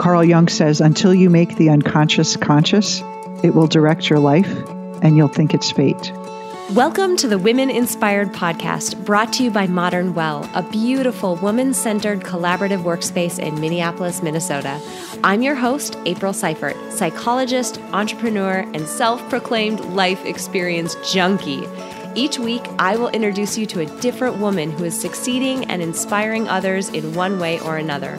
Carl Jung says, until you make the unconscious conscious, it will direct your life and you'll think it's fate. Welcome to the Women Inspired podcast, brought to you by Modern Well, a beautiful woman centered collaborative workspace in Minneapolis, Minnesota. I'm your host, April Seifert, psychologist, entrepreneur, and self proclaimed life experience junkie. Each week, I will introduce you to a different woman who is succeeding and inspiring others in one way or another.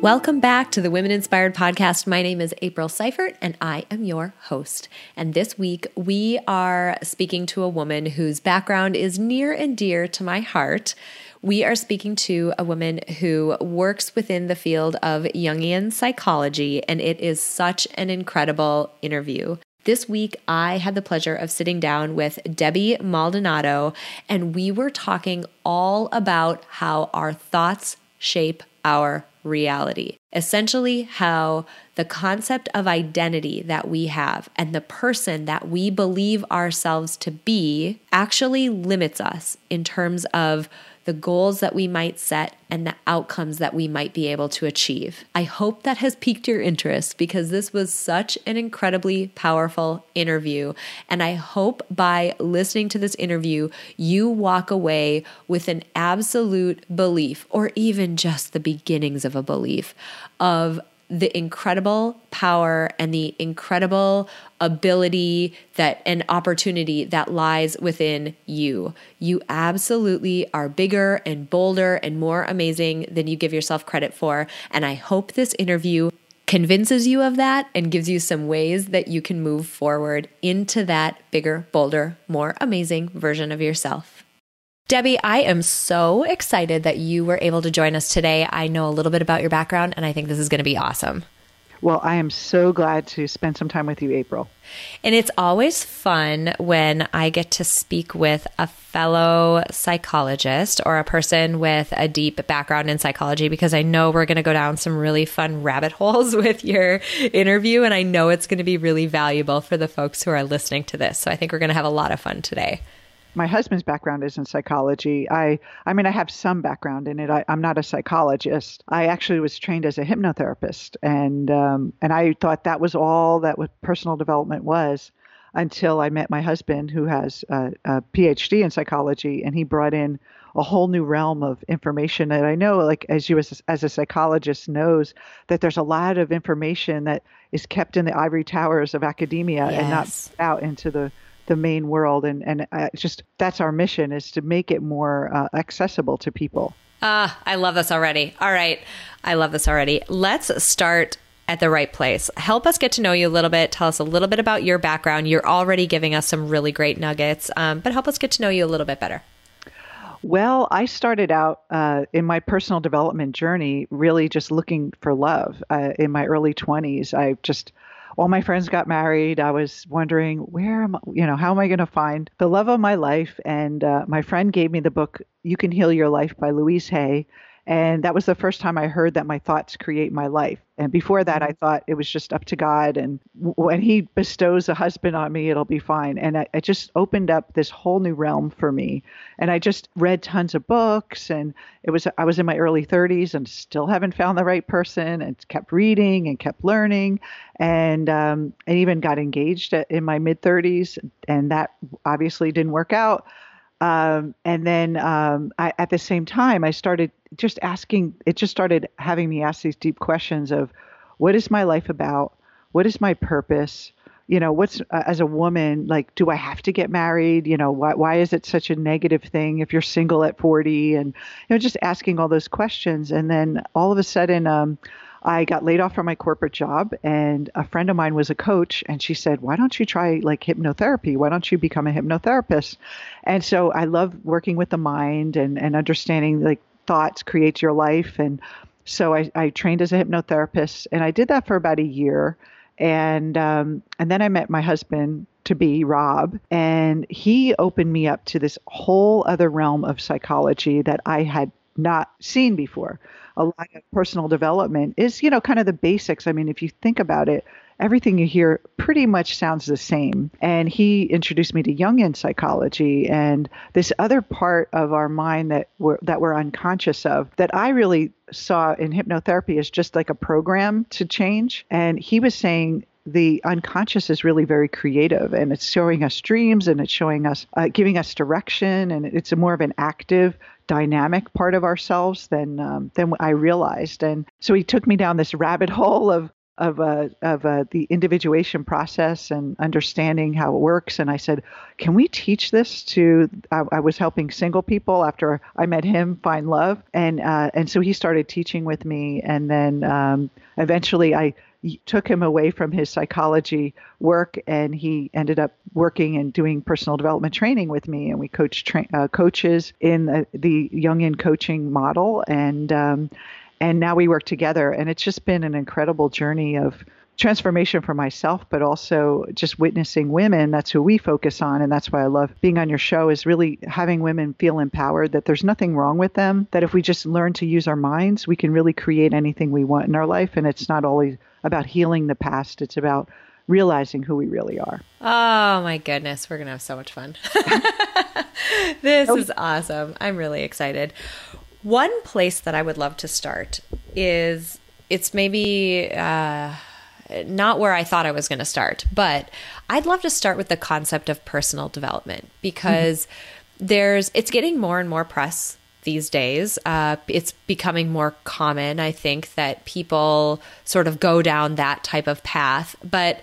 Welcome back to the Women Inspired Podcast. My name is April Seifert and I am your host. And this week we are speaking to a woman whose background is near and dear to my heart. We are speaking to a woman who works within the field of Jungian psychology, and it is such an incredible interview. This week, I had the pleasure of sitting down with Debbie Maldonado, and we were talking all about how our thoughts shape our reality. Essentially, how the concept of identity that we have and the person that we believe ourselves to be actually limits us in terms of the goals that we might set, and the outcomes that we might be able to achieve. I hope that has piqued your interest because this was such an incredibly powerful interview. And I hope by listening to this interview, you walk away with an absolute belief, or even just the beginnings of a belief, of the incredible power and the incredible ability that and opportunity that lies within you. You absolutely are bigger and bolder and more amazing than you give yourself credit for. And I hope this interview convinces you of that and gives you some ways that you can move forward into that bigger, bolder, more amazing version of yourself. Debbie, I am so excited that you were able to join us today. I know a little bit about your background, and I think this is going to be awesome. Well, I am so glad to spend some time with you, April. And it's always fun when I get to speak with a fellow psychologist or a person with a deep background in psychology because I know we're going to go down some really fun rabbit holes with your interview. And I know it's going to be really valuable for the folks who are listening to this. So I think we're going to have a lot of fun today my husband's background is in psychology. I, I mean, I have some background in it. I, am not a psychologist. I actually was trained as a hypnotherapist, and um, and I thought that was all that personal development was, until I met my husband, who has a, a PhD in psychology, and he brought in a whole new realm of information that I know, like as you as, as a psychologist knows, that there's a lot of information that is kept in the ivory towers of academia yes. and not out into the the main world and and uh, just that's our mission is to make it more uh, accessible to people. Ah i love this already. All right. I love this already. Let's start at the right place. Help us get to know you a little bit. Tell us a little bit about your background. You're already giving us some really great nuggets um, but help us get to know you a little bit better. Well, I started out uh, in my personal development journey really just looking for love. Uh, in my early 20s, I just all my friends got married. I was wondering where am I, you know, how am I going to find the love of my life? And uh, my friend gave me the book You Can Heal Your Life by Louise Hay. And that was the first time I heard that my thoughts create my life. And before that, I mm-hmm. thought it was just up to God. And when He bestows a husband on me, it'll be fine. And I, it just opened up this whole new realm for me. And I just read tons of books. And it was I was in my early 30s and still haven't found the right person. And kept reading and kept learning. And um, I even got engaged in my mid 30s, and that obviously didn't work out. Um, and then um, I, at the same time, I started just asking, it just started having me ask these deep questions of what is my life about? What is my purpose? You know, what's uh, as a woman, like, do I have to get married? You know, why, why is it such a negative thing if you're single at 40? And, you know, just asking all those questions. And then all of a sudden, um, I got laid off from my corporate job, and a friend of mine was a coach, and she said, "Why don't you try like hypnotherapy? Why don't you become a hypnotherapist?" And so I love working with the mind and and understanding like thoughts create your life, and so I, I trained as a hypnotherapist, and I did that for about a year. and um, and then I met my husband to be Rob, and he opened me up to this whole other realm of psychology that I had not seen before. A lot of personal development is, you know, kind of the basics. I mean, if you think about it, everything you hear pretty much sounds the same. And he introduced me to Jungian psychology and this other part of our mind that we're, that we're unconscious of that I really saw in hypnotherapy as just like a program to change. And he was saying the unconscious is really very creative and it's showing us dreams and it's showing us uh, giving us direction and it's a more of an active dynamic part of ourselves than um, than I realized and so he took me down this rabbit hole of of uh, of uh, the individuation process and understanding how it works. And I said, "Can we teach this to?" I, I was helping single people after I met him find love, and uh, and so he started teaching with me, and then um, eventually I took him away from his psychology work and he ended up working and doing personal development training with me. And we coached tra- uh, coaches in the, the Jungian coaching model. And um, and now we work together. And it's just been an incredible journey of transformation for myself but also just witnessing women. That's who we focus on and that's why i love being on your show is really having women feel empowered that there's nothing wrong with them that if we just learn to use our minds we can really create anything we want in our life. And it's not always about healing the past it's about realizing who we really are. Oh my goodness. We're gonna have so much fun. This is awesome. I'm really excited. One place that I would love to start is it's maybe uh, not where I thought I was going to start, but I'd love to start with the concept of personal development because mm-hmm. there's it's getting more and more press these days. Uh, it's becoming more common, I think, that people sort of go down that type of path. But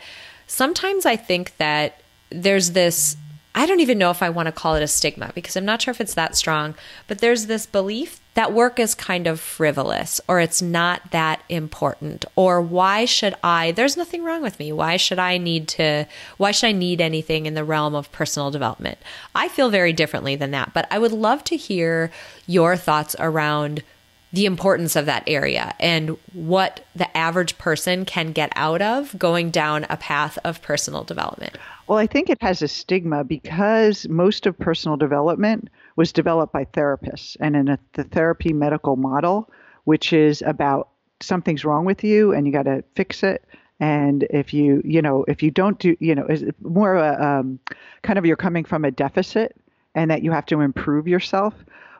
sometimes I think that there's this I don't even know if I want to call it a stigma because I'm not sure if it's that strong, but there's this belief that work is kind of frivolous or it's not that important. Or why should I there's nothing wrong with me. Why should I need to why should I need anything in the realm of personal development? I feel very differently than that but I would love to hear your thoughts around the importance of that area and what the average person can get out of going down a path of personal development. Well, I think it has a stigma because most of personal development was developed by therapists and in a, the therapy medical model, which is about something's wrong with you and you got to fix it. And if you, you know, if you don't do, you know, is more of a, um, kind of you're coming from a deficit and that you have to improve yourself.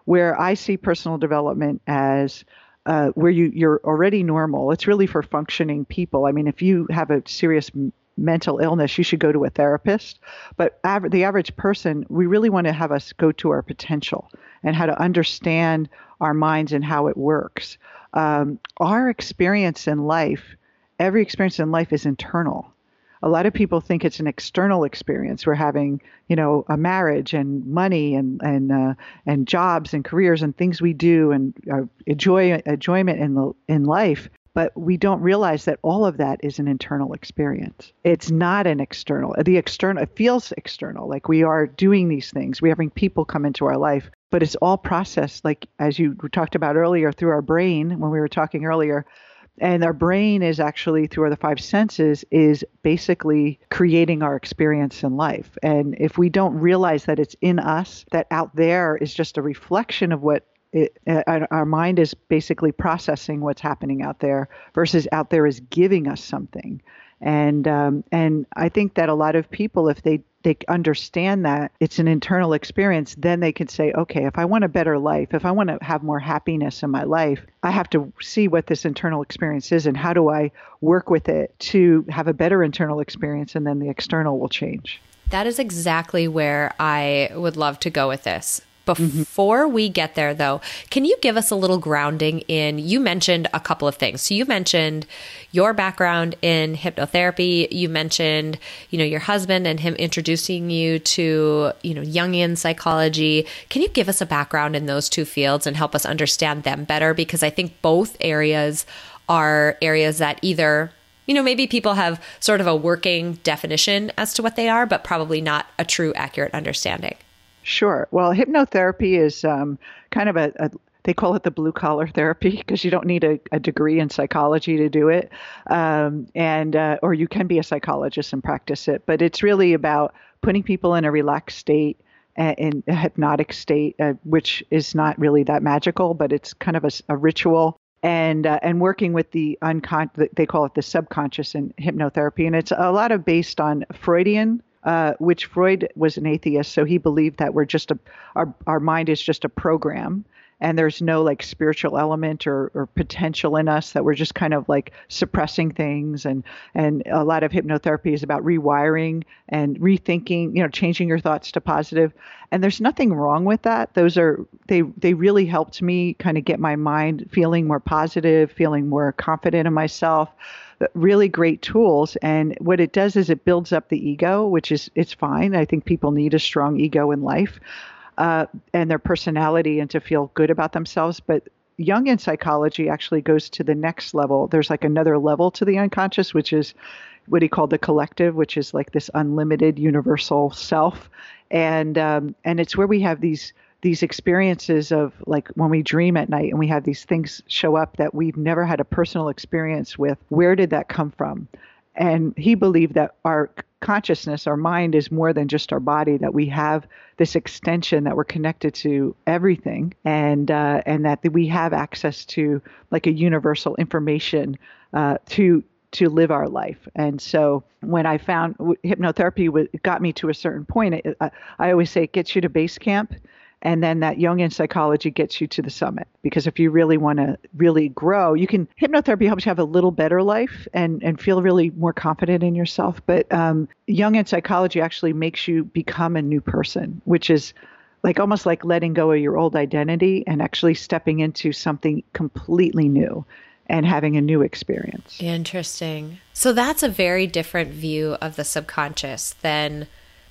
Where I see personal development as uh, where you you're already normal. It's really for functioning people. I mean, if you have a serious mental illness, you should go to a therapist. But aver- the average person, we really want to have us go to our potential and how to understand our minds and how it works. Um, our experience in life, every experience in life is internal. A lot of people think it's an external experience. We're having, you know, a marriage and money and and uh, and jobs and careers and things we do and uh, enjoy enjoyment in the in life but we don't realize that all of that is an internal experience. It's not an external. The external it feels external, like we are doing these things. We're having people come into our life, but it's all processed, like as you talked about earlier, through our brain when we were talking earlier. And our brain is actually through the five senses is basically creating our experience in life. And if we don't realize that it's in us, that out there is just a reflection of what it, uh, our mind is basically processing what's happening out there versus out there is giving us something and um, and I think that a lot of people if they they understand that it's an internal experience then they can say okay if I want a better life if I want to have more happiness in my life I have to see what this internal experience is and how do I work with it to have a better internal experience and then the external will change that is exactly where I would love to go with this. Before mm-hmm. we get there, though, can you give us a little grounding in? You mentioned a couple of things. So you mentioned your background in hypnotherapy. You mentioned, you know, your husband and him introducing you to, you know, Jungian psychology. Can you give us a background in those two fields and help us understand them better? Because I think both areas are areas that either you know, maybe people have sort of a working definition as to what they are, but probably not a true accurate understanding. Sure. Well, hypnotherapy is um, kind of a, a they call it the blue collar therapy because you don't need a, a, degree in psychology to do it, um, and uh, or you can be a psychologist and practice it. But it's really about putting people in a relaxed state in a hypnotic state, uh, which is not really that magical, but it's kind of a, a ritual. And uh, and working with the unconscious, they call it the subconscious in hypnotherapy, and it's a lot of based on Freudian uh, which Freud was an atheist, so he believed that we're just a our our mind is just a program, and there's no like spiritual element or, or potential in us that we're just kind of like suppressing things and and a lot of hypnotherapy is about rewiring and rethinking you know changing your thoughts to positive. And there's nothing wrong with that. Those are they they really helped me kind of get my mind feeling more positive feeling more confident in myself really great tools and what it does is it builds up the ego which is it's fine i think people need a strong ego in life uh, and their personality and to feel good about themselves. But Jungian psychology actually goes to the next level. There's like another level to the unconscious, which is what he called the collective, which is like this unlimited universal self, and um, and it's where we have these these experiences of like when we dream at night and we have these things show up that we've never had a personal experience with. Where did that come from? And he believed that our consciousness, our mind, is more than just our body. That we have this extension that we're connected to everything, and uh, and that we have access to like a universal information uh, to to live our life. And so when I found hypnotherapy, got me to a certain point. It, I, I always say it gets you to base camp and then that Jungian psychology gets you to the summit. Because if you really want to really grow, you can hypnotherapy helps you have a little better life and and feel really more confident in yourself. But um, Jungian psychology actually makes you become a new person, which is like almost like letting go of your old identity and actually stepping into something completely new and having a new experience. Interesting. So that's a very different view of the subconscious than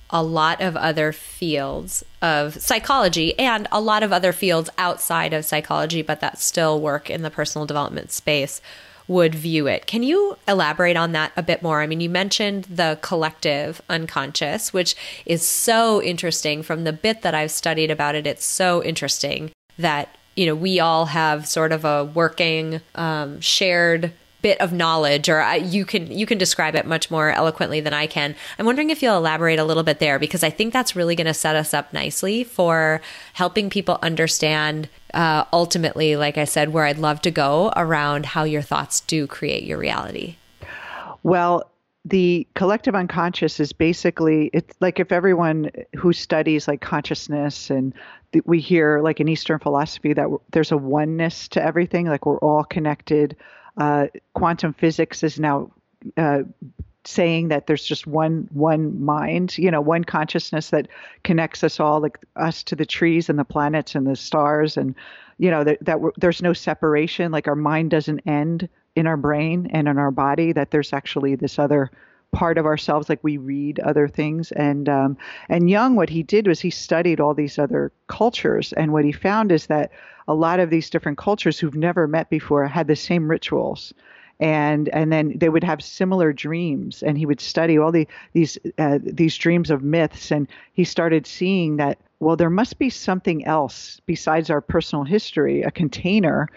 a lot of other fields of psychology and a lot of other fields outside of psychology, but that still work in the personal development space would view it. Can you elaborate on that a bit more? I mean, you mentioned the collective unconscious, which is so interesting from the bit that I've studied about it. It's so interesting that, you know, we all have sort of a working, um, shared bit of knowledge or I, you can you can describe it much more eloquently than I can. I'm wondering if you'll elaborate a little bit there because I think that's really going to set us up nicely for helping people understand uh, ultimately like I said where I'd love to go around how your thoughts do create your reality. Well, the collective unconscious is basically it's like if everyone who studies like consciousness and we hear like in eastern philosophy that there's a oneness to everything like we're all connected uh, quantum physics is now uh, saying that there's just one one mind, you know, one consciousness that connects us all, like us to the trees and the planets and the stars, and you know that, that there's no separation. Like our mind doesn't end in our brain and in our body. That there's actually this other part of ourselves like we read other things and um, and Jung what he did was he studied all these other cultures and what he found is that a lot of these different cultures who've never met before had the same rituals. And and then they would have similar dreams and he would study all the these uh, these dreams of myths and he started seeing that well there must be something else besides our personal history a container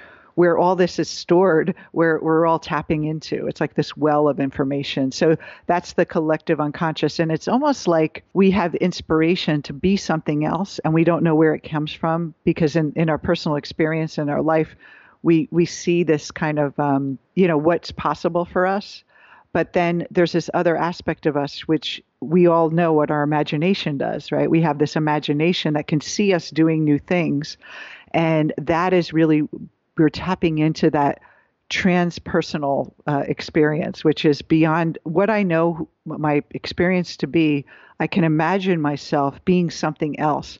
where all this is stored, where we're all tapping into. It's like this well of information. So that's the collective unconscious. And it's almost like we have inspiration to be something else and we don't know where it comes from because in, in our personal experience in our life, we, we see this kind of, um, you know, what's possible for us. But then there's this other aspect of us which we all know what our imagination does, right? We have this imagination that can see us doing new things. And that is really we're tapping into that transpersonal uh, experience, which is beyond what I know my experience to be. I can imagine myself being something else.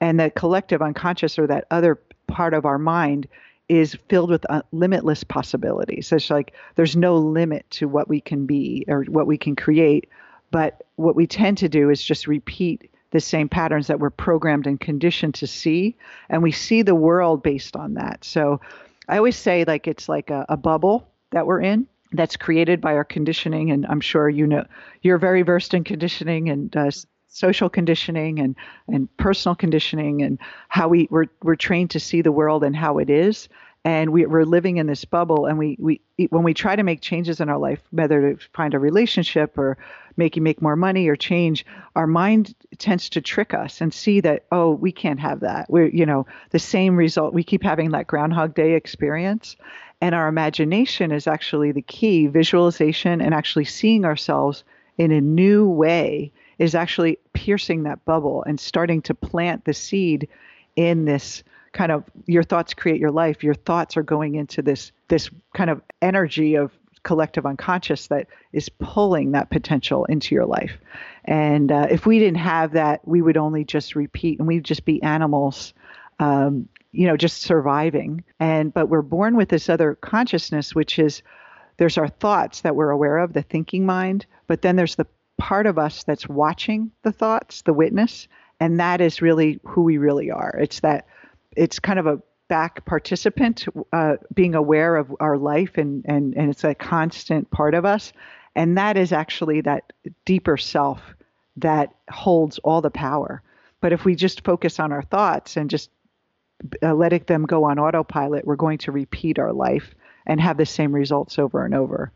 And that collective unconscious or that other part of our mind is filled with uh, limitless possibilities. It's like there's no limit to what we can be or what we can create. But what we tend to do is just repeat the same patterns that we're programmed and conditioned to see and we see the world based on that. So i always say like it's like a, a bubble that we're in that's created by our conditioning and i'm sure you know you're very versed in conditioning and uh, social conditioning and, and personal conditioning and how we, we're, we're trained to see the world and how it is. And we are living in this bubble and we, we when we try to make changes in our life whether to find a relationship or make you make more money or change our mind tends to trick us and see that oh we can't have that. We're you know the same result. We keep having that groundhog day experience. And our imagination is actually the key. Visualization and actually seeing ourselves in a new way is actually piercing that bubble and starting to plant the seed in this kind of your thoughts create your life. Your thoughts are going into this this kind of energy of collective unconscious that is pulling that potential into your life. And uh, if we didn't have that we would only just repeat and we'd just be animals um, you know just surviving. And but we're born with this other consciousness which is there's our thoughts that we're aware of the thinking mind but then there's the part of us that's watching the thoughts the witness and that is really who we really are. It's that it's kind of a back participant, uh, being aware of our life, and, and, and it's a constant part of us. And that is actually that deeper self that holds all the power. But if we just focus on our thoughts and just uh, letting them go on autopilot, we're going to repeat our life and have the same results over and over.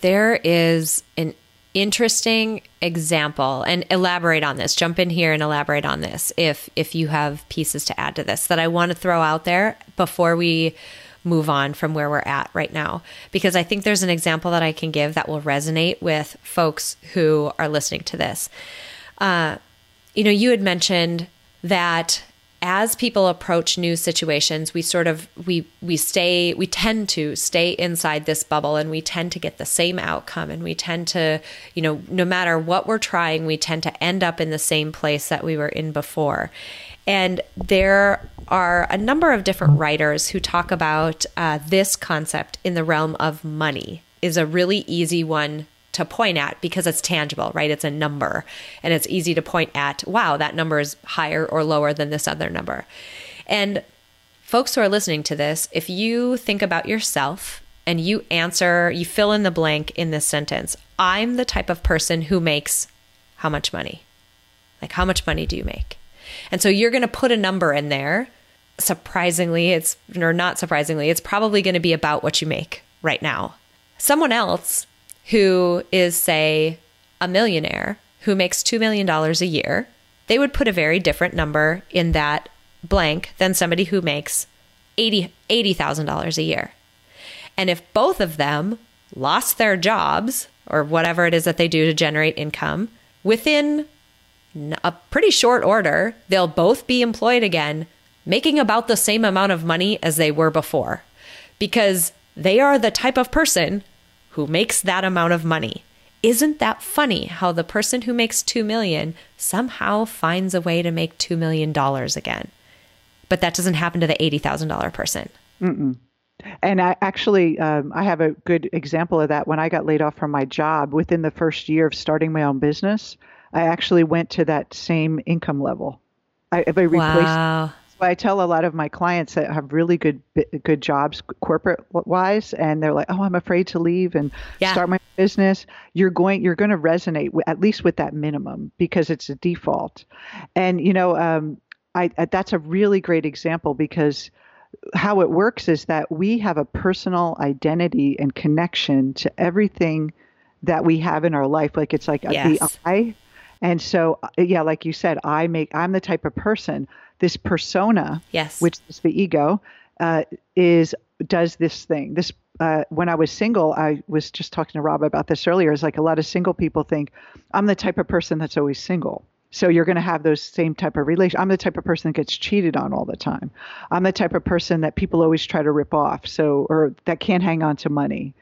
There is an interesting example and elaborate on this. Jump in here and elaborate on this if if you have pieces to add to this that i want to throw out there before we move on from where we're at right now. Because i think there's an example that i can give that will resonate with folks who are listening to this. Uh, you know you had mentioned that as people approach new situations we sort of we we stay we tend to stay inside this bubble and we tend to get the same outcome and we tend to you know no matter what we're trying we tend to end up in the same place that we were in before. And there are a number of different writers who talk about uh, this concept in the realm of money is a really easy one to point at because it's tangible, right? It's a number and it's easy to point at, wow, that number is higher or lower than this other number. And folks who are listening to this, if you think about yourself and you answer, you fill in the blank in this sentence, I'm the type of person who makes how much money? Like, how much money do you make? And so you're going to put a number in there. Surprisingly, it's, or not surprisingly, it's probably going to be about what you make right now. Someone else who is, say, a millionaire who makes $2 million a year, they would put a very different number in that blank than somebody who makes $80,000 $80, a year. And if both of them lost their jobs or whatever it is that they do to generate income, within a pretty short order, they'll both be employed again, making about the same amount of money as they were before. Because they are the type of person who makes that amount of money. Isn't that funny how the person who makes 2 million somehow finds a way to make 2 million dollars again? But that doesn't happen to the $80,000 person. Mm-mm. And I actually, um, I have a good example of that. When I got laid off from my job, within the first year of starting my own business, I actually went to that same income level. I, I replaced wow. I tell a lot of my clients that have really good good jobs corporate wise, and they're like, "Oh, I'm afraid to leave and yeah. start my business." You're going you're going to resonate with, at least with that minimum because it's a default, and you know, um, I, I that's a really great example because how it works is that we have a personal identity and connection to everything that we have in our life. Like it's like yes. the I. And so, yeah, like you said, I make, I'm the type of person this persona, yes, which is the ego, uh, is does this thing. This uh, when I was single, I was just talking to Rob about this earlier. Is like a lot of single people think I'm the type of person that's always single. So you're going to have those same type of relation. I'm the type of person that gets cheated on all the time. I'm the type of person that people always try to rip off. So or that can't hang on to money.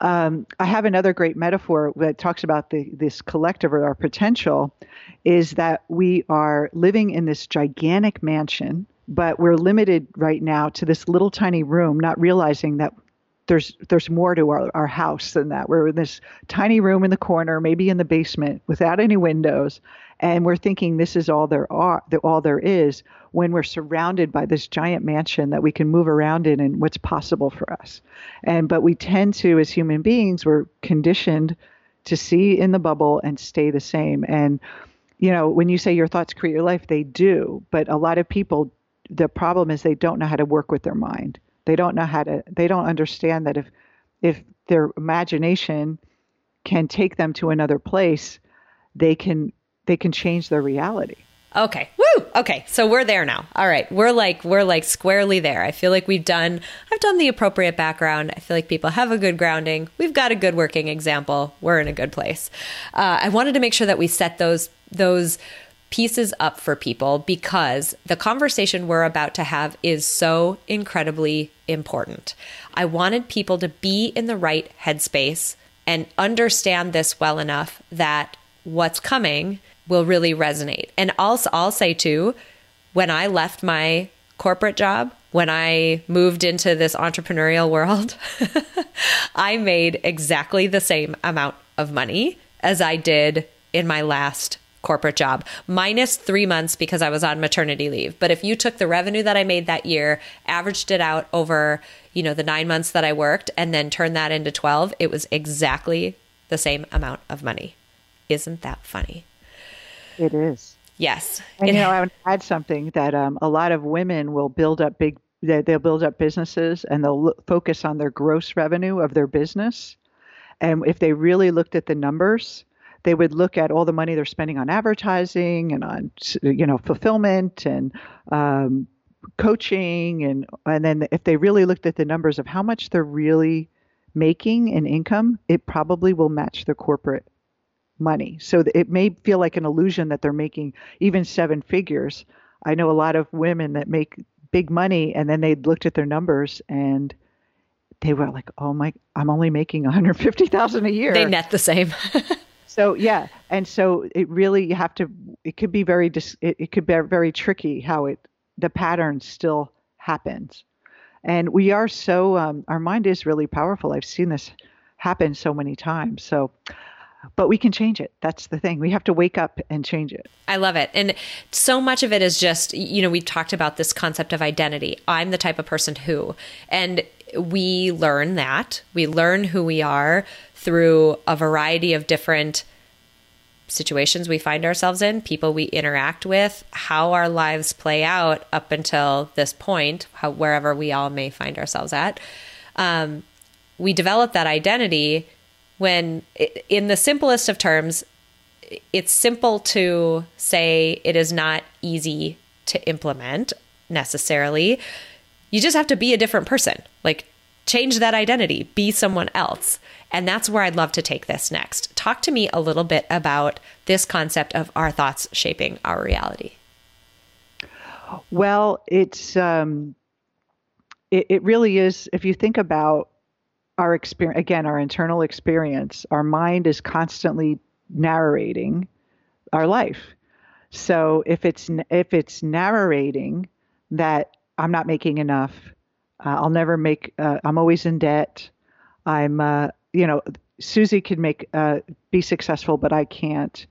Um, I have another great metaphor that talks about the, this collective or our potential is that we are living in this gigantic mansion, but we're limited right now to this little tiny room, not realizing that there's there's more to our, our house than that. We're in this tiny room in the corner, maybe in the basement, without any windows, and we're thinking this is all there are, all there is. When we're surrounded by this giant mansion that we can move around in, and what's possible for us, and but we tend to, as human beings, we're conditioned to see in the bubble and stay the same. And you know, when you say your thoughts create your life, they do. But a lot of people, the problem is they don't know how to work with their mind. They don't know how to. They don't understand that if if their imagination can take them to another place, they can they can change their reality. Okay. Woo. Okay. So we're there now. All right. We're like we're like squarely there. I feel like we've done I've done the appropriate background. I feel like people have a good grounding. We've got a good working example. We're in a good place. Uh, I wanted to make sure that we set those those pieces up for people because the conversation we're about to have is so incredibly important. I wanted people to be in the right headspace and understand this well enough that what's coming will really resonate. And also, I'll say too, when I left my corporate job, when I moved into this entrepreneurial world, I made exactly the same amount of money as I did in my last corporate job, minus three months because I was on maternity leave. But if you took the revenue that I made that year, averaged it out over, you know, the nine months that I worked, and then turned that into 12, it was exactly the same amount of money. Isn't that funny? It is. Yes. And it, you know, I would add something that um, a lot of women will build up big. They'll build up businesses and they'll look, focus on their gross revenue of their business. And if they really looked at the numbers, they would look at all the money they're spending on advertising and on you know fulfillment and um, coaching and and then if they really looked at the numbers of how much they're really making in income, it probably will match their corporate money. So it may feel like an illusion that they're making even seven figures. I know a lot of women that make big money and then they looked at their numbers and they were like, "Oh my, I'm only making 150,000 a year." They net the same. so yeah, and so it really you have to. It could be very dis, it, it could be very tricky how it the pattern still happens, and we are so um, our mind is really powerful. I've seen this happen so many times. So but we can change it. That's the thing. We have to wake up and change it. I love it. And so much of it is just, you know, we talked about this concept of identity. I'm the type of person who, and we learn that. We learn who we are through a variety of different situations we find ourselves in, people we interact with, how our lives play out up until this point, how, wherever we all may find ourselves at. Um, we develop that identity when, in the simplest of terms, it's simple to say it is not easy to implement necessarily. You just have to be a different person. Like, change that identity, be someone else. And that's where I'd love to take this next. Talk to me a little bit about this concept of our thoughts shaping our reality. Well, it's um, it, it really is. If you think about our experience again our internal experience our mind is constantly narrating our life. So if it's if it's narrating that i'm not making enough uh, i'll never make uh, i'm always in debt i'm uh, you know susie can make uh, be successful but i can't.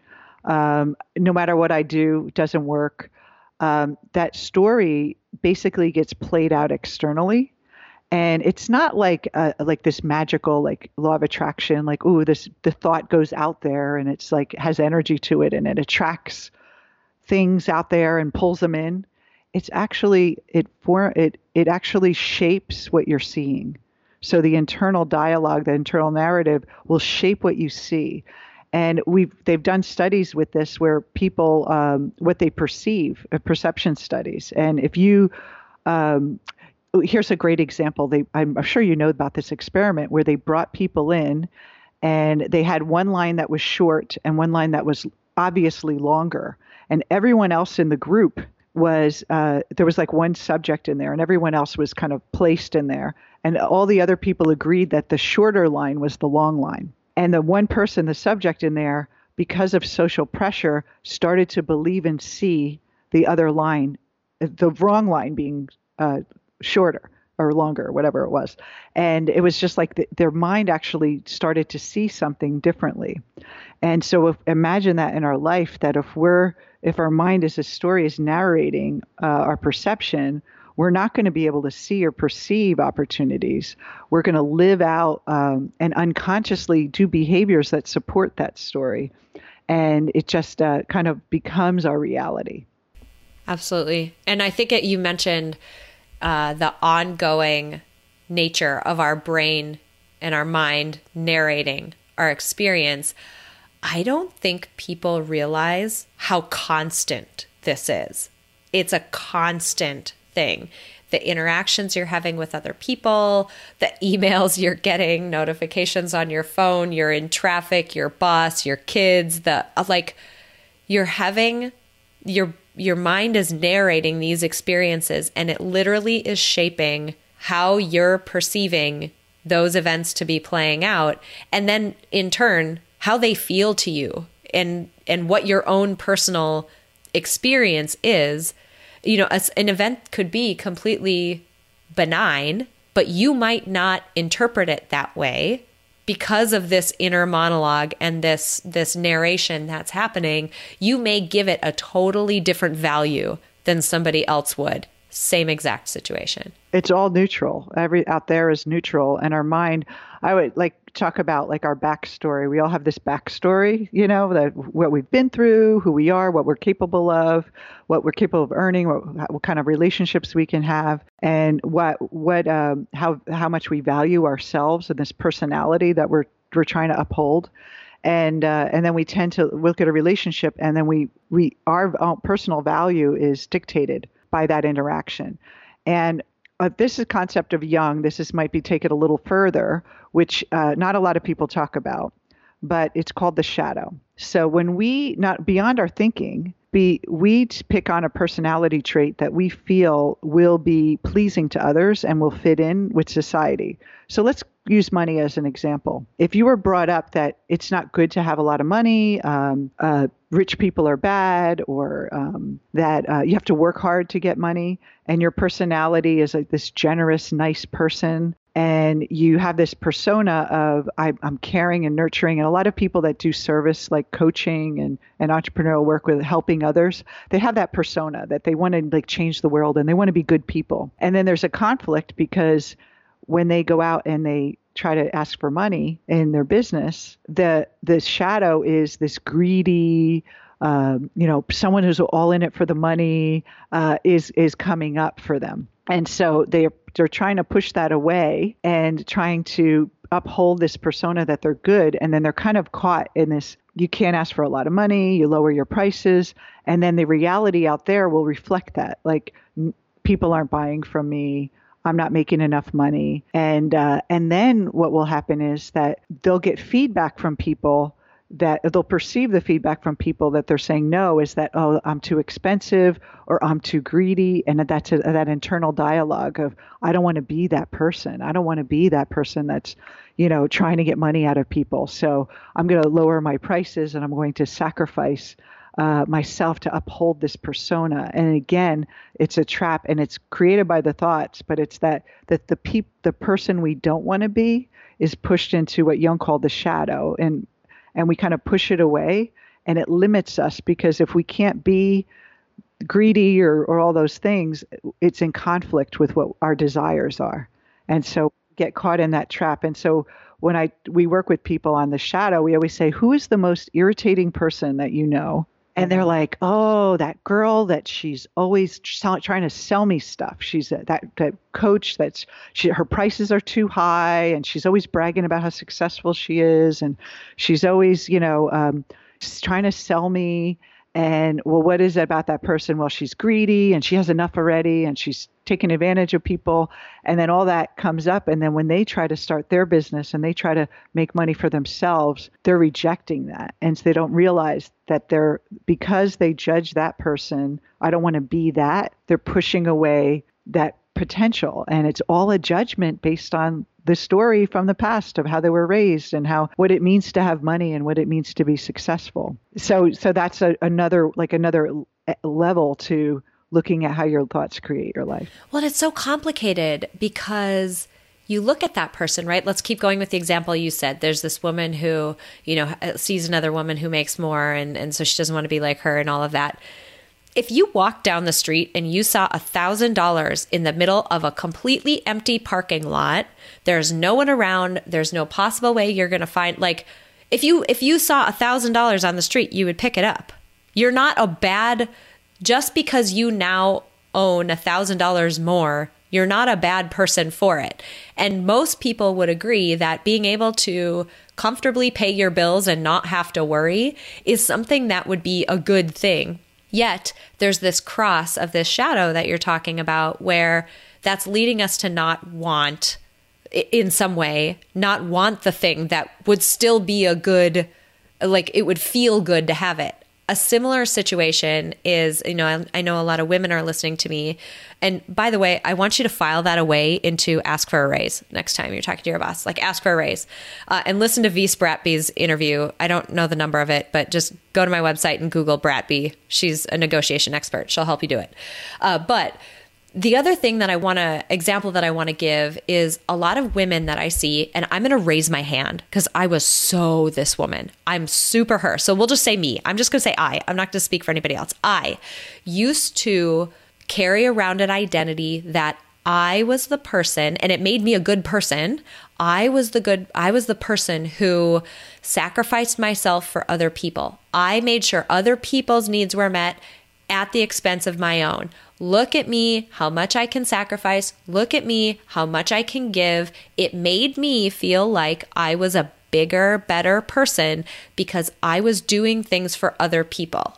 Um, no matter what i do doesn't work. Um, that story basically gets played out externally and it's not like uh, like this magical like law of attraction like ooh this the thought goes out there and it's like has energy to it and it attracts things out there and pulls them in. It's actually it for it it actually shapes what you're seeing. So the internal dialogue the internal narrative will shape what you see. And we've they've done studies with this where people um, what they perceive uh, perception studies. And if you um, here's a great example. They, I'm sure you know about this experiment where they brought people in and they had one line that was short and one line that was obviously longer. And everyone else in the group was, uh, there was like one subject in there and everyone else was kind of placed in there. And all the other people agreed that the shorter line was the long line. And the one person, the subject in there, because of social pressure, started to believe and see the other line, the wrong line being uh, shorter or longer, whatever it was. And it was just like the, their mind actually started to see something differently. And so if, imagine that in our life that if we're if our mind is a story is narrating uh, our perception, we're not going to be able to see or perceive opportunities. We're going to live out um, and unconsciously do behaviors that support that story. and it just uh, kind of becomes our reality. Absolutely. And I think it, you mentioned uh, the ongoing nature of our brain and our mind narrating our experience. I don't think people realize how constant this is. It's a constant thing. The interactions you're having with other people, the emails you're getting, notifications on your phone, you're in traffic, your boss, your kids, the like you're having your your mind is narrating these experiences and it literally is shaping how you're perceiving those events to be playing out. And then in turn how they feel to you and and what your own personal experience is. You know an event could be completely benign but you might not interpret it that way because of this inner monologue and this this narration that's happening, you may give it a totally different value than somebody else would. Same exact situation. It's all neutral. Every out there is neutral, and our mind. I would like talk about like our backstory. We all have this backstory, you know, that what we've been through, who we are, what we're capable of, what we're capable of earning, what, what kind of relationships we can have, and what what um, how how much we value ourselves and this personality that we're we're trying to uphold. And uh, and then we tend to look at a relationship, and then we we our personal value is dictated by that interaction. And uh, this is concept of Jung. This is might be taken a little further, which uh, not a lot of people talk about, but it's called the shadow. So when we not beyond our thinking, be we pick on a personality trait that we feel will be pleasing to others and will fit in with society. So let's use money as an example. If you were brought up that it's not good to have a lot of money, um, uh, rich people are bad, or um, that uh, you have to work hard to get money, and your personality is like this generous, nice person, and you have this persona of I, am caring and nurturing, and a lot of people that do service like coaching and, and entrepreneurial work with helping others, they have that persona that they want to like change the world and they want to be good people. And then there's a conflict because when they go out and they try to ask for money in their business, the the shadow is this greedy, um, you know, someone who's all in it for the money uh, is is coming up for them, and so they they're trying to push that away and trying to uphold this persona that they're good, and then they're kind of caught in this. You can't ask for a lot of money. You lower your prices, and then the reality out there will reflect that. Like people aren't buying from me I'm not making enough money. And uh, and then what will happen is that they'll get feedback from people that they'll perceive the feedback from people that they're saying no is that oh I'm too expensive or I'm too greedy. And that's a, that internal dialogue of I don't want to be that person. I don't want to be that person that's you know trying to get money out of people. So I'm going to lower my prices and I'm going to sacrifice uh, myself to uphold this persona. And again, it's a trap, and it's created by the thoughts. But it's that that the peop, the person we don't want to be is pushed into what Jung called the shadow, and and we kind of push it away, and it limits us because if we can't be greedy or, or all those things, it's in conflict with what our desires are, and so get caught in that trap. And so when I we work with people on the shadow, we always say, who is the most irritating person that you know? And they're like, "Oh, that girl that she's always trying to sell me stuff. She's a, that that coach that's she her prices are too high, and she's always bragging about how successful she is, and she's always, you know, um, trying to sell me." And well, what is it about that person? Well, she's greedy and she has enough already and she's taking advantage of people. And then all that comes up. And then when they try to start their business and they try to make money for themselves, they're rejecting that. And so they don't realize that they're, because they judge that person, I don't want to be that, they're pushing away that potential. And it's all a judgment based on the story from the past of how they were raised and how what it means to have money and what it means to be successful. So so that's a, another like another eh, level to looking at how your thoughts create your life. Well, it's so complicated because you look at that person, right? Let's keep going with the example you said. There's this woman who, you know, sees another woman who makes more and and so she doesn't want to be like her and all of that if you walked down the street and you saw a thousand dollars in the middle of a completely empty parking lot, there's no one around, there's no possible way you're going to find, like, If you if you saw a thousand dollars on the street, you would pick it up. You're not a bad just because you now own a thousand dollars more you're not a bad person for it. And most people would agree that being able to comfortably pay your bills and not have to worry is something that would be a good thing. Yet, there's this cross of this shadow that you're talking about where that's leading us to not want, in some way, not want the thing that would still be a good, like it would feel good to have it a similar situation is, you know, I, I, know a lot of women are listening to me. And by the way, I want you to file that away into ask for a raise next time you're talking to your boss. Like, ask for a raise. Uh, and listen to V. Bratby's interview. I don't know the number of it, but just go to my website and Google Bratby. She's a negotiation expert. She'll help you do it. Uh, but the other thing that I want to example that I want to give is a lot of women that I see, and I'm going to raise my hand because I was so this woman. I'm super her. So we'll just say me. I'm just going to say I. I'm not going to speak for anybody else. I used to carry around an identity that I was the person, and it made me a good person. I was the good, I was the person who sacrificed myself for other people. I made sure other people's needs were met at the expense of my own. Look at me, how much I can sacrifice. Look at me, how much I can give. It made me feel like I was a bigger, better person because I was doing things for other people.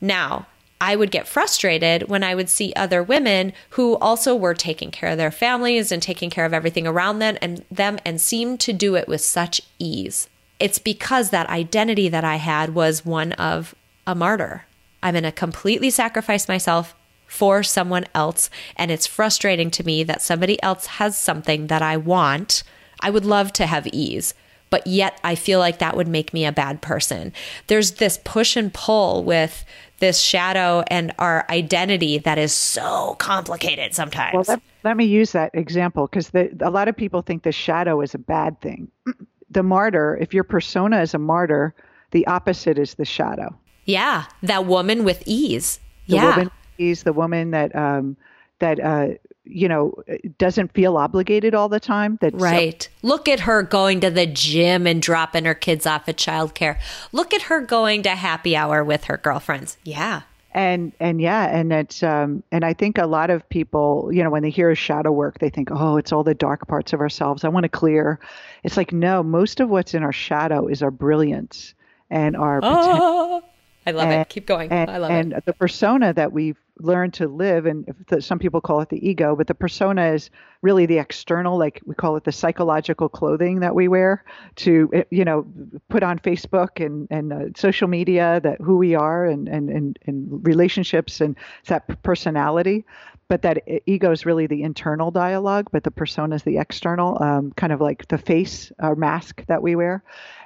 Now, I would get frustrated when I would see other women who also were taking care of their families and taking care of everything around them and them and seemed to do it with such ease. It's because that identity that I had was one of a martyr. I'm going to completely sacrifice myself for someone else. And it's frustrating to me that somebody else has something that I want. I would love to have ease, but yet I feel like that would make me a bad person. There's this push and pull with this shadow and our identity that is so complicated sometimes. Well, let, let me use that example because a lot of people think the shadow is a bad thing. The martyr, if your persona is a martyr, the opposite is the shadow. Yeah, that woman with ease. The yeah. woman ease, the woman that um, that uh, you know doesn't feel obligated all the time. That right. So- Look at her going to the gym and dropping her kids off at childcare. Look at her going to happy hour with her girlfriends. Yeah. And and yeah, and it's um and I think a lot of people, you know, when they hear shadow work, they think, oh, it's all the dark parts of ourselves. I want to clear. It's like no, most of what's in our shadow is our brilliance and our oh. I love and, it. Keep going. And, I love and it. And the persona that we've learned to live, and the, some people call it the ego, but the persona is really the external, like we call it the psychological clothing that we wear to, eh, you know, put on Facebook and, and uh, social media that who we are and, and, and, and relationships and that personality. But that ego is really the internal dialogue, but the persona is the external, um, kind of like the face or mask that we wear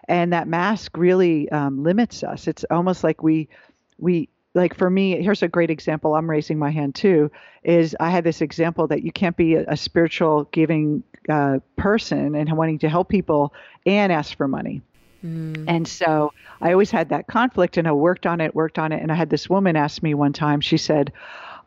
and that mask really um, limits us. It's almost like we we like for me here's a great example i'm raising my hand too is i had this example that you can't be a, a spiritual giving uh, person and wanting to help people and ask for money mm. and so i always had that conflict and i worked on it worked on it and i had this woman ask me one time she said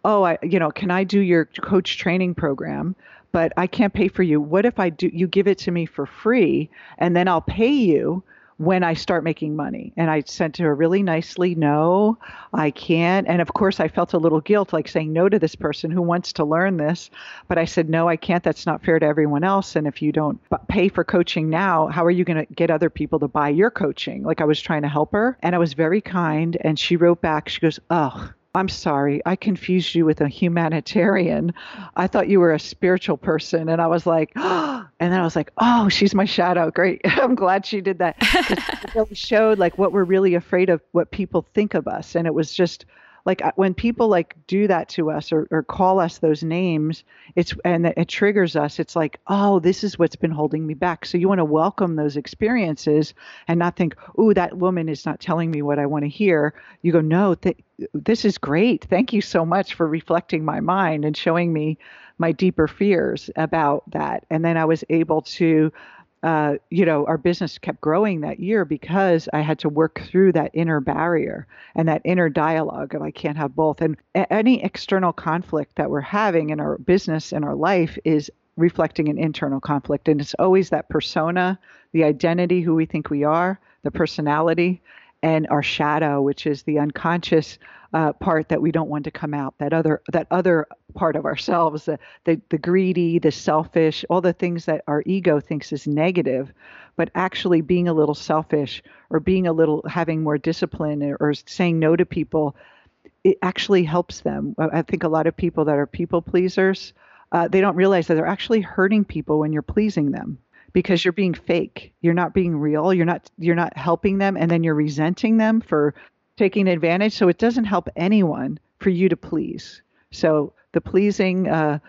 oh i you know can i do your coach training program but I can't pay for you. What if I do you give it to me for free and then I'll pay you when I start making money? And I sent to her really nicely, no, I can't. And of course I felt a little guilt like saying no to this person who wants to learn this, but I said no, I can't. That's not fair to everyone else and if you don't pay for coaching now, how are you going to get other people to buy your coaching? Like I was trying to help her and I was very kind and she wrote back she goes, "Oh, I'm sorry, I confused you with a humanitarian. I thought you were a spiritual person. And I was like, oh, and then I was like, oh, she's my shadow. Great. I'm glad she did that. it really showed like what we're really afraid of, what people think of us. And it was just like uh, when people like do that to us or, or call us those names it's and it triggers us it's like oh this is what's been holding me back. So you want to welcome those experiences and not think oh that woman is not telling me what i want to hear. You go no th- this is great. Thank you so much for reflecting my mind and showing me my deeper fears about that. And then i was able to uh, you know, our business kept growing that year because I had to work through that inner barrier and that inner dialogue of I can't have both. And any external conflict that we're having in our business and our life is reflecting an internal conflict. And it's always that persona, the identity, who we think we are, the personality, and our shadow, which is the unconscious uh, part that we don't want to come out. That other that other part of ourselves, the, the the greedy, the selfish, all the things that our ego thinks is negative, but actually being a little selfish or being a little having more discipline or, saying no to people, it actually helps them. I think a lot of people that are people pleasers, uh, they don't realize that they're actually hurting people when you're pleasing them because you're being fake. You're not being real. You're not you're not helping them and then you're resenting them for taking advantage. So it doesn't help anyone for you to please. So the pleasing uh,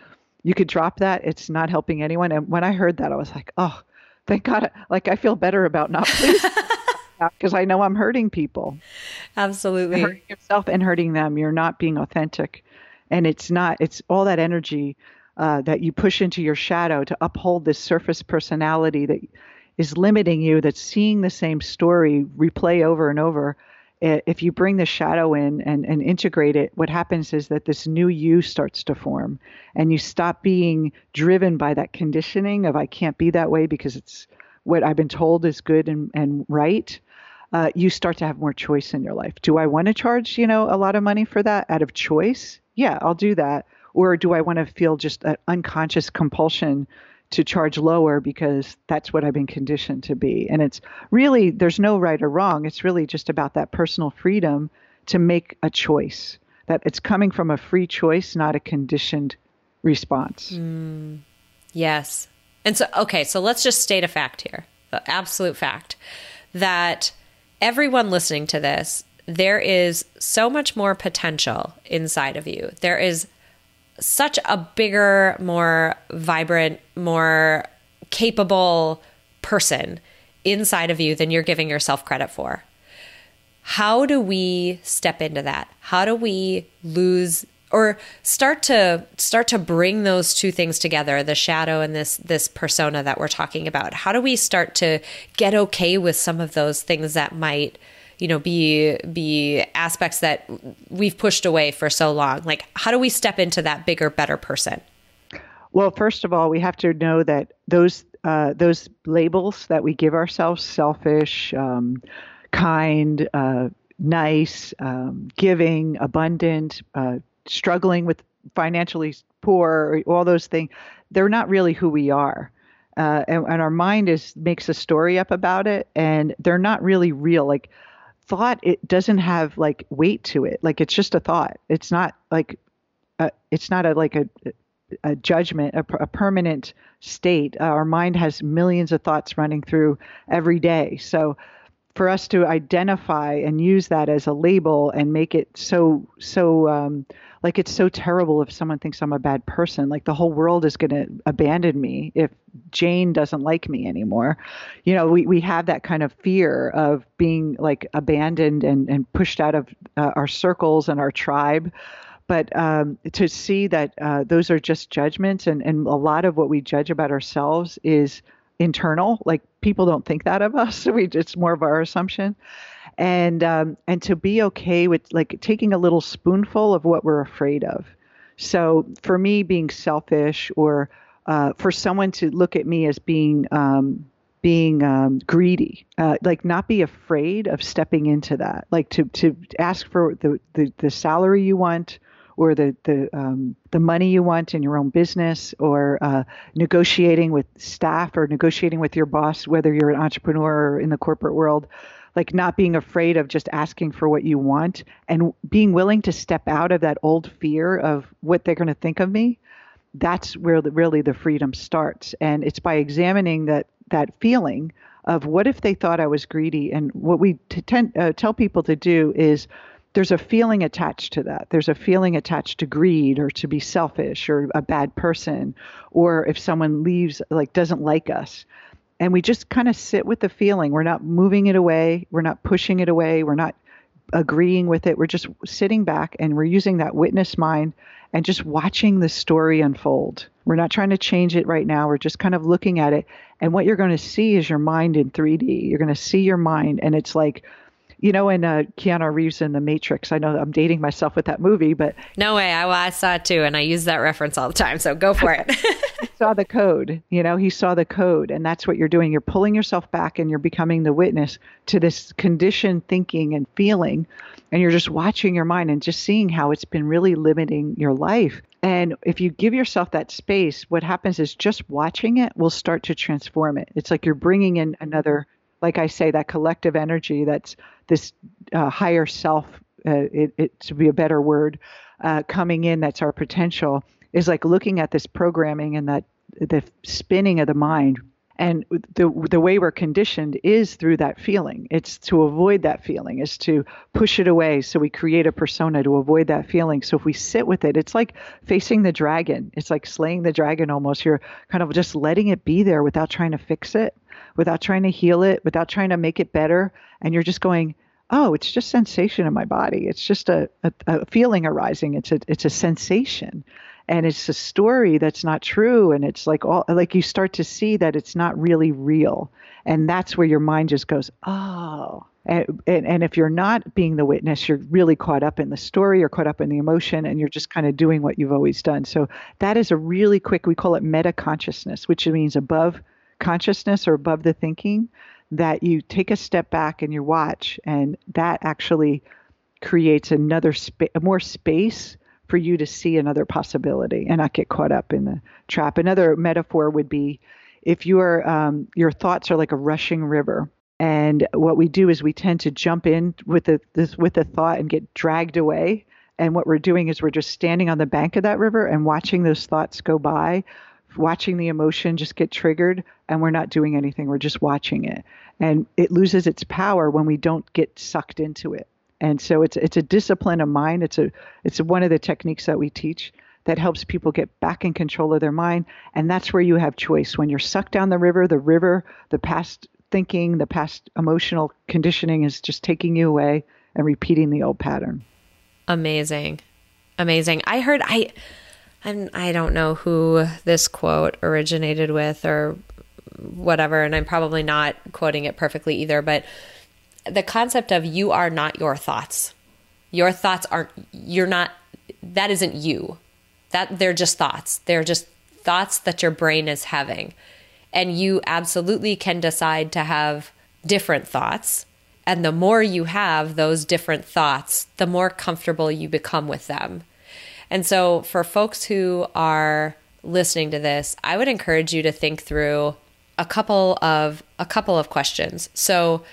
you could drop that. It's not helping anyone. And when I heard that, I was like, oh, thank God. Like I feel better about not pleasing because I know I'm hurting people. Absolutely. Hurting yourself and hurting them. You're not being authentic. And it's not, it's all that energy uh, that you push into your shadow to uphold this surface personality that is limiting you, that's seeing the same story replay over and over. If you bring the shadow in and, and integrate it, what happens is that this new you starts to form and you stop being driven by that conditioning of I can't be that way because it's what I've been told is good and, and right. Uh, you start to have more choice in your life. Do I want to charge, you know, a lot of money for that out of choice? Yeah, I'll do that or do I want to feel just an unconscious compulsion to charge lower because that's what I've been conditioned to be? And it's really, there's no right or wrong. It's really just about that personal freedom to make a choice, that it's coming from a free choice, not a conditioned response. Mm, yes. And so, okay, so let's just state a fact here the absolute fact that everyone listening to this, there is so much more potential inside of you. There is such a bigger, more vibrant, more capable person inside of you than you're giving yourself credit for. How do we step into that? How do we lose or start to start to bring those two things together, the shadow and this this persona that we're talking about? How do we start to get okay with some of those things that might you know be be aspects that we've pushed away for so long. Like how do we step into that bigger better person? Well first of all we have to know that those uh, those labels that we give ourselves selfish um, kind uh, nice um, giving abundant uh, struggling with financially poor all those things they're not really who we are. Uh, and, and, our mind is makes a story up about it and they're not really real. Like thought it doesn't have like weight to it. Like it's just a thought. It's not like a, it's not a like a a judgment a, a permanent state. Uh, our mind has millions of thoughts running through every day. So for us to identify and use that as a label and make it so so um, like it's so terrible if someone thinks I'm a bad person. Like the whole world is going to abandon me if Jane doesn't like me anymore. You know, we, we have that kind of fear of being like abandoned and, and pushed out of uh, our circles and our tribe. But um, to see that uh, those are just judgments, and, and a lot of what we judge about ourselves is internal. Like people don't think that of us. We it's more of our assumption and um, and to be okay with like taking a little spoonful of what we're afraid of. So for me, being selfish, or uh, for someone to look at me as being um, being um, greedy, uh, like not be afraid of stepping into that, like to to ask for the the, the salary you want, or the the um, the money you want in your own business, or uh, negotiating with staff, or negotiating with your boss, whether you're an entrepreneur or in the corporate world like not being afraid of just asking for what you want and being willing to step out of that old fear of what they're going to think of me that's where the, really the freedom starts. And it's by examining that that feeling of what if they thought i was greedy? And what we tend, uh, tell people to do is there's a feeling attached to that. There's a feeling attached to greed or to be selfish or a bad person or if someone leaves like doesn't like us and we just kind of sit with the feeling. We're not moving it away, we're not pushing it away, we're not agreeing with it. We're just sitting back and we're using that witness mind and just watching the story unfold. We're not trying to change it right now. We're just kind of looking at it. And what you're going to see is your mind in 3D. You're going to see your mind, and it's like, you know, in uh, Keanu Reeves in The Matrix. I know I'm dating myself with that movie, but no way. I, well, I saw it too, and I use that reference all the time. So go for it. saw the code. You know, he saw the code, and that's what you're doing. You're pulling yourself back, and you're becoming the witness to this conditioned thinking and feeling, and you're just watching your mind and just seeing how it's been really limiting your life. And if you give yourself that space, what happens is just watching it will start to transform it. It's like you're bringing in another, like I say, that collective energy that's this uh, higher self, uh, it, it, to be a better word, uh, coming in that's our potential is like looking at this programming and that the spinning of the mind. And the the way we're conditioned is through that feeling. It's to avoid that feeling. Is to push it away. So we create a persona to avoid that feeling. So if we sit with it it's like facing the dragon. It's like slaying the dragon almost. You're kind of just letting it be there without trying to fix it without trying to heal it without trying to make it better and you're just going oh, it's just sensation in my body. It's just a, a, a, feeling arising. It's a it's a sensation, and it's a story that's not true. And it's like all like you start to see that it's not really real, and that's where your mind just goes, oh. And, and, and if you're not being the witness, you're really caught up in the story, you're caught up in the emotion, and you're just kind of doing what you've always done. So that is a really quick, we call it meta consciousness, which means above consciousness or above the thinking that you take a step back and you watch, and that actually creates another more space for you to see another possibility and not get caught up in the trap. Another metaphor would be if your um, your thoughts are like a rushing river, and what we do is we tend to jump in with the this with the thought and get dragged away. And what we're doing is we're just standing on the bank of that river and watching those thoughts go by watching the emotion just get triggered and we're not doing anything. We're just watching it. And it loses its power when we don't get sucked into it. And so it's it's a discipline of mind. It's a it's one of the techniques that we teach that helps people get back in control of their mind. And that's where you have choice. When you're sucked down the river the river the past thinking the past emotional conditioning is just taking you away and repeating the old pattern. Amazing. Amazing. I heard i and I don't know who this quote originated with or whatever, and I'm probably not quoting it perfectly either, but the concept of you are not your thoughts. Your thoughts aren't, you're not, that isn't you. That they're just thoughts. They're just thoughts that your brain is having. And you absolutely can decide to have different thoughts. And the more you have those different thoughts, the more comfortable you become with them. And so, for folks who are listening to this, I would encourage you to think through a couple of a couple of questions. So,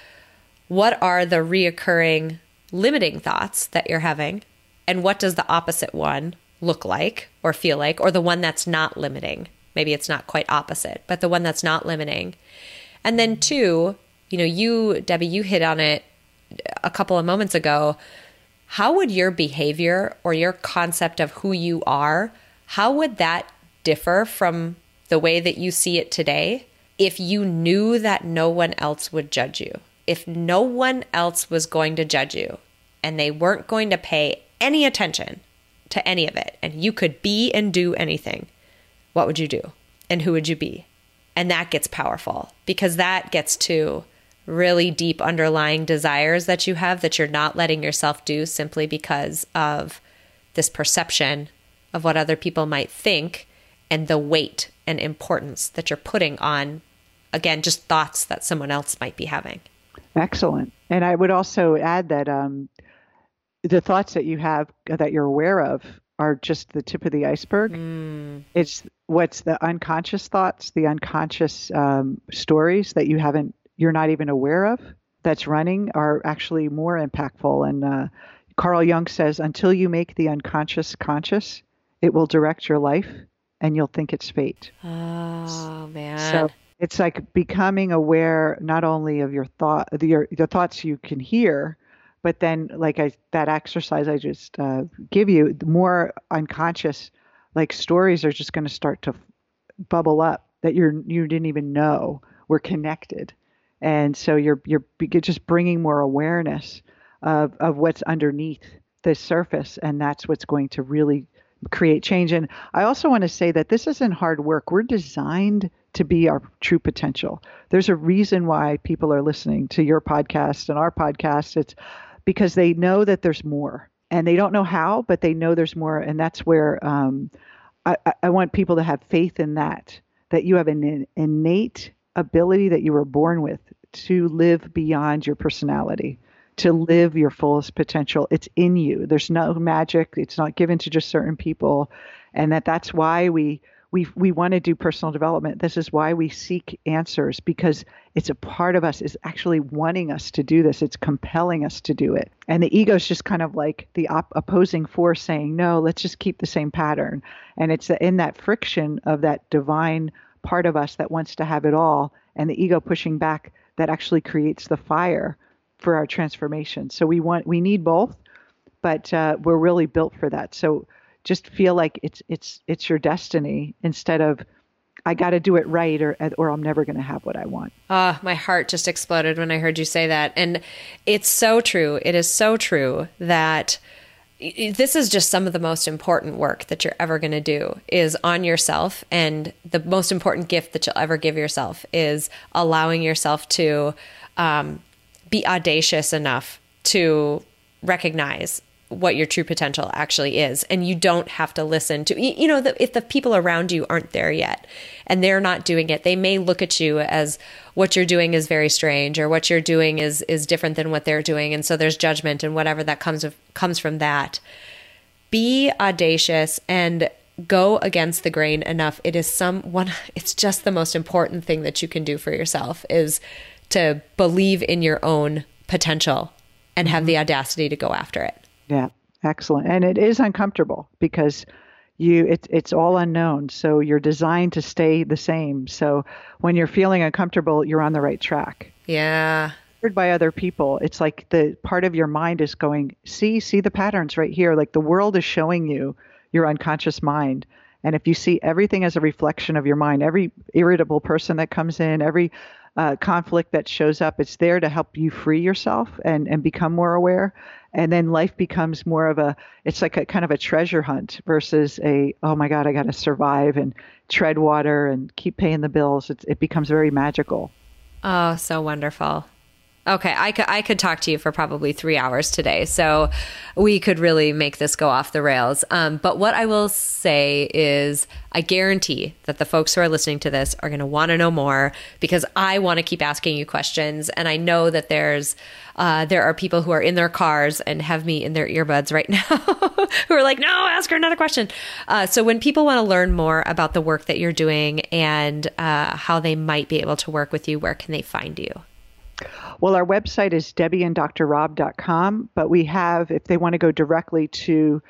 what are the reoccurring limiting thoughts that you're having? And what does the opposite one look like or feel like or the one that's not limiting? Maybe it's not quite opposite, but the one that's not limiting. And then two, you know, you Debbie, you hit on it a couple of moments ago how would your behavior or your concept of who you are, how would that differ from the way that you see it today if you knew that no one else would judge you? If no one else was going to judge you and they weren't going to pay any attention to any of it and you could be and do anything, what would you do? And who would you be? And that gets powerful because that gets to really deep underlying desires that you have that you're not letting yourself do simply because of this perception of what other people might think and the weight and importance that you're putting on again just thoughts that someone else might be having. Excellent. And i would also add that um, the thoughts that you have that you're aware of are just the tip of the iceberg. Mm. it's what's the unconscious thoughts the unconscious um, stories that you haven't you're not even aware of that's running are actually more impactful. And uh, Carl Jung says, until you make the unconscious conscious, it will direct your life and you'll think it's fate. Oh, man. So it's like becoming aware not only of your thought, the, your, the thoughts you can hear, but then like I, that exercise I just uh, give you, the more unconscious like stories are just going to start to bubble up that you're you didn't even know were connected and so you're you're just bringing more awareness of of what's underneath the surface, and that's what's going to really create change. And I also want to say that this isn't hard work. We're designed to be our true potential. There's a reason why people are listening to your podcast and our podcast. It's because they know that there's more, and they don't know how, but they know there's more, and that's where. Um, I, I want people to have faith in that, that you have an innate ability that you were born with to live beyond your personality, to live your fullest potential. It's in you. There's no magic. It's not given to just certain people, and that that's why we we we want to do personal development. This is why we seek answers because it's a part of us is actually wanting us to do this. It's compelling us to do it. And the ego is just kind of like the op- opposing force saying, "No, let's just keep the same pattern." And it's in that friction of that divine part of us that wants to have it all and the ego pushing back that actually creates the fire for our transformation. So we want we need both, but uh, we're really built for that. So just feel like it's it's it's your destiny instead of I got to do it right or or I'm never going to have what I want. Ah, my heart just exploded when I heard you say that. And it's so true. It is so true that this is just some of the most important work that you're ever going to do is on yourself and the most important gift that you'll ever give yourself is allowing yourself to um, be audacious enough to recognize what your true potential actually is and you don't have to listen to you know if the people around you aren't there yet and they're not doing it they may look at you as what you're doing is very strange or what you're doing is is different than what they're doing and so there's judgment and whatever that comes of, comes from that. Be audacious and go against the grain enough. It is some one it's just the most important thing that you can do for yourself is to believe in your own potential and have mm-hmm. the audacity to go after it yeah, excellent. And it is uncomfortable because you it's it's all unknown. So you're designed to stay the same. So when you're feeling uncomfortable, you're on the right track. Yeah. Heard By other people, it's like the part of your mind is going, see, see the patterns right here. Like the world is showing you your unconscious mind. And if you see everything as a reflection of your mind, every irritable person that comes in, every uh, conflict that shows up, it's there to help you free yourself and, and become more aware. And then life becomes more of a it's like a kind of a treasure hunt versus a oh my god i got to survive and tread water and keep paying the bills. It, it becomes very magical. Oh so wonderful Okay, I could I could talk to you for probably three hours today, so we could really make this go off the rails. Um, but what I will say is, I guarantee that the folks who are listening to this are going to want to know more because I want to keep asking you questions, and I know that there's uh, there are people who are in their cars and have me in their earbuds right now who are like, "No, ask her another question." Uh, so when people want to learn more about the work that you're doing and uh, how they might be able to work with you, where can they find you? Well, our website is debbieanddrrob.com, but we have, if they want to go directly to,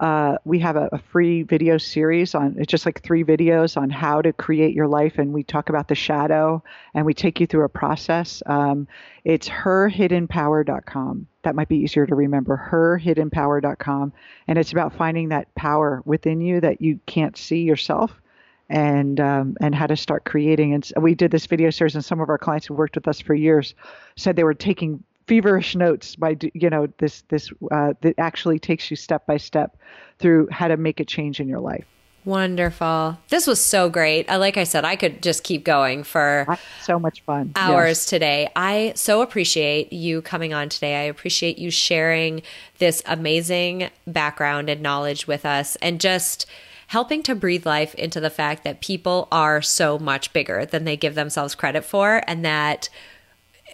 uh, we have a, a, free video series on, it's just like three videos on how to create your life. And we talk about the shadow and we take you through a process. Um, it's herhiddenpower.com. That might be easier to remember, herhiddenpower.com. And it's about finding that power within you that you can't see yourself and um, and how to start creating. And we did this video series, and some of our clients who worked with us for years said they were taking feverish notes by you know this this uh, that actually takes you step by step through how to make a change in your life. Wonderful. This was so great. Like I said, I could just keep going for so much fun hours yes. today. I so appreciate you coming on today. I appreciate you sharing this amazing background and knowledge with us and just helping to breathe life into the fact that people are so much bigger than they give themselves credit for and that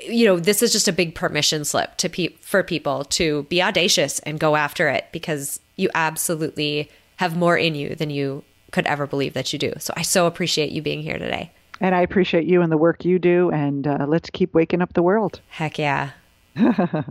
you know this is just a big permission slip to pe- for people to be audacious and go after it because you absolutely have more in you than you could ever believe that you do. So I so appreciate you being here today. And I appreciate you and the work you do. And uh, let's keep waking up the world. Heck yeah. well,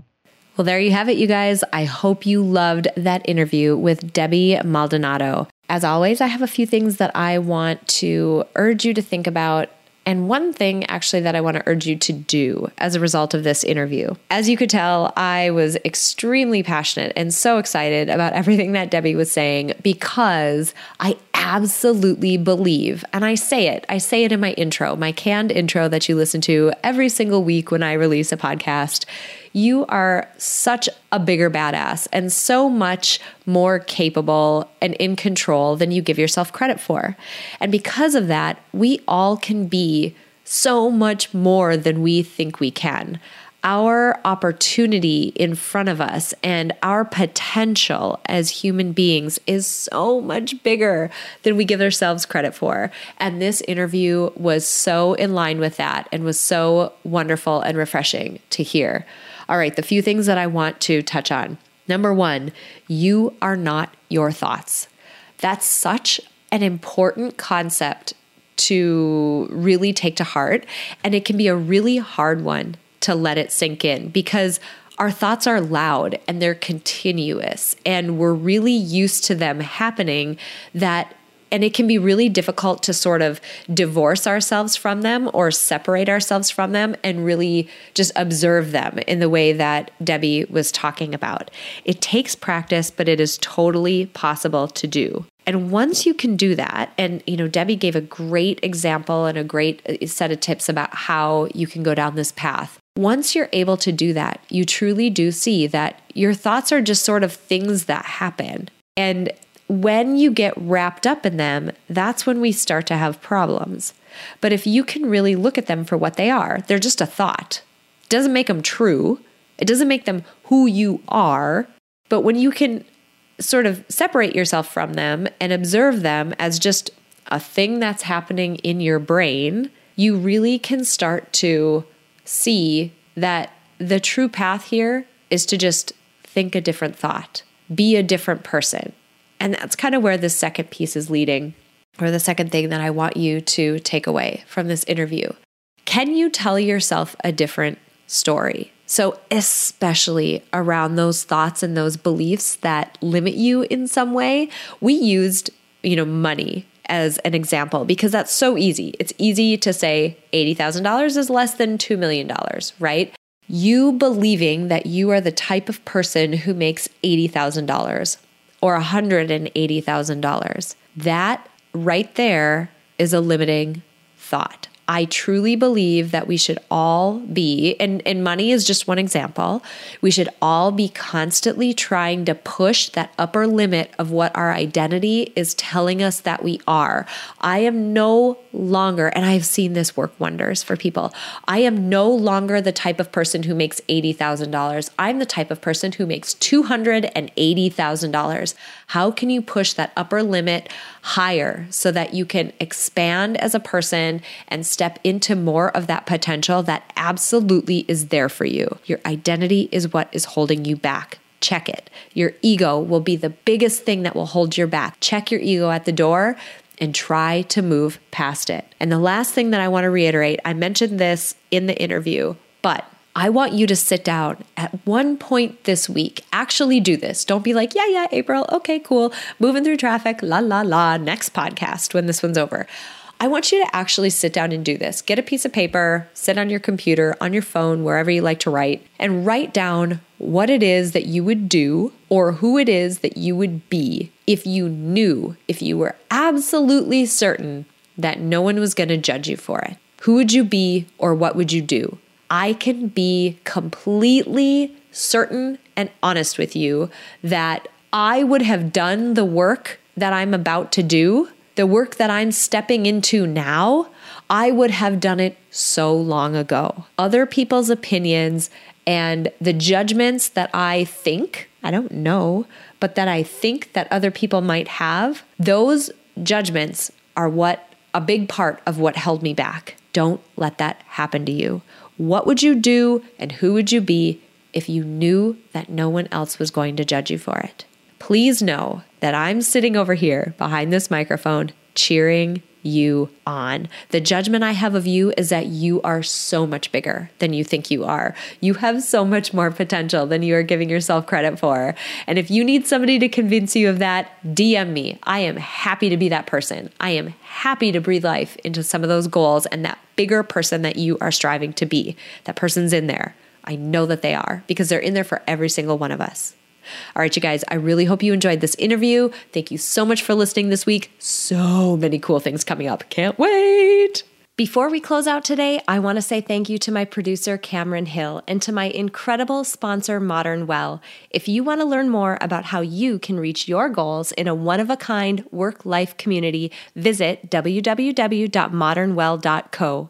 there you have it, you guys. I hope you loved that interview with Debbie Maldonado. As always, I have a few things that I want to urge you to think about and one thing actually that I want to urge you to do as a result of this interview. As you could tell, I was extremely passionate and so excited about everything that Debbie was saying because I absolutely believe, and I say it, I say it in my intro, my canned intro that you listen to every single week when I release a podcast you are such a bigger badass and so much more capable and in control than you give yourself credit for. And because of that, we all can be so much more than we think we can. our opportunity in front of us and our potential as human beings is so much bigger than we give ourselves credit for. And this interview was so in line with that and was so wonderful and refreshing to hear. All right, the few things that I want to touch on. Number one, you are not your thoughts. That's such an important concept to really take to heart. And it can be a really hard one to let it sink in because our thoughts are loud and they're continuous and we're really used to them happening that and it can be really difficult to sort of divorce ourselves from them or separate ourselves from them and really just observe them in the way that Debbie was talking about. It takes practice, but it is totally possible to do. And once you can do that, and you know, Debbie gave a great example and a great uh, set of tips about how you can go down this path. Once you're able to do that, you truly do see that your thoughts are just sort of things that happen. And when you get wrapped up in them, that's when we start to have problems. But if you can really look at them for what they are, they're just a thought. It doesn't make them true. It doesn't make them who you are. But when you can sort of separate yourself from them and observe them as just a thing that's happening in your brain, you really can start to see that the true path here is to just think a different thought, be a different person. And that's kind of where the second piece is leading, or the second thing that I want you to take away from this interview. Can you tell yourself a different story? So, especially around those thoughts and those beliefs that limit you in some way, we used, you know, money as an example because that's so easy. It's easy to say $80,000 is less than $2 million, right? You believing that you are the type of person who makes $80,000 or $180,000. That right there is a limiting thought. I truly believe that we should all be, and, and money is just one example, we should all be constantly trying to push that upper limit of what our identity is telling us that we are. I am no longer, and I've seen this work wonders for people, I am no longer the type of person who makes $80,000. I'm the type of person who makes $280,000. How can you push that upper limit higher so that you can expand as a person and step into more of that potential that absolutely is there for you? Your identity is what is holding you back. Check it. Your ego will be the biggest thing that will hold you back. Check your ego at the door and try to move past it. And the last thing that I want to reiterate, I mentioned this in the interview, but I want you to sit down at one point this week. Actually, do this. Don't be like, yeah, yeah, April, okay, cool, moving through traffic, la, la, la, next podcast when this one's over. I want you to actually sit down and do this. Get a piece of paper, sit on your computer, on your phone, wherever you like to write, and write down what it is that you would do or who it is that you would be if you knew, if you were absolutely certain that no one was going to judge you for it. Who would you be or what would you do? I can be completely certain and honest with you that I would have done the work that I'm about to do, the work that I'm stepping into now. I would have done it so long ago. Other people's opinions and the judgments that I think, I don't know, but that I think that other people might have, those judgments are what a big part of what held me back. Don't let that happen to you. What would you do and who would you be if you knew that no one else was going to judge you for it? Please know that I'm sitting over here behind this microphone cheering you on. The judgment I have of you is that you are so much bigger than you think you are. You have so much more potential than you are giving yourself credit for. And if you need somebody to convince you of that, DM me. I am happy to be that person. I am happy to breathe life into some of those goals and that bigger person that you are striving to be. That person's in there. I know that they are because they're in there for every single one of us. All right, you guys, I really hope you enjoyed this interview. Thank you so much for listening this week. So many cool things coming up. Can't wait. Before we close out today, I want to say thank you to my producer, Cameron Hill, and to my incredible sponsor, Modern Well. If you want to learn more about how you can reach your goals in a one of a kind work life community, visit www.modernwell.co.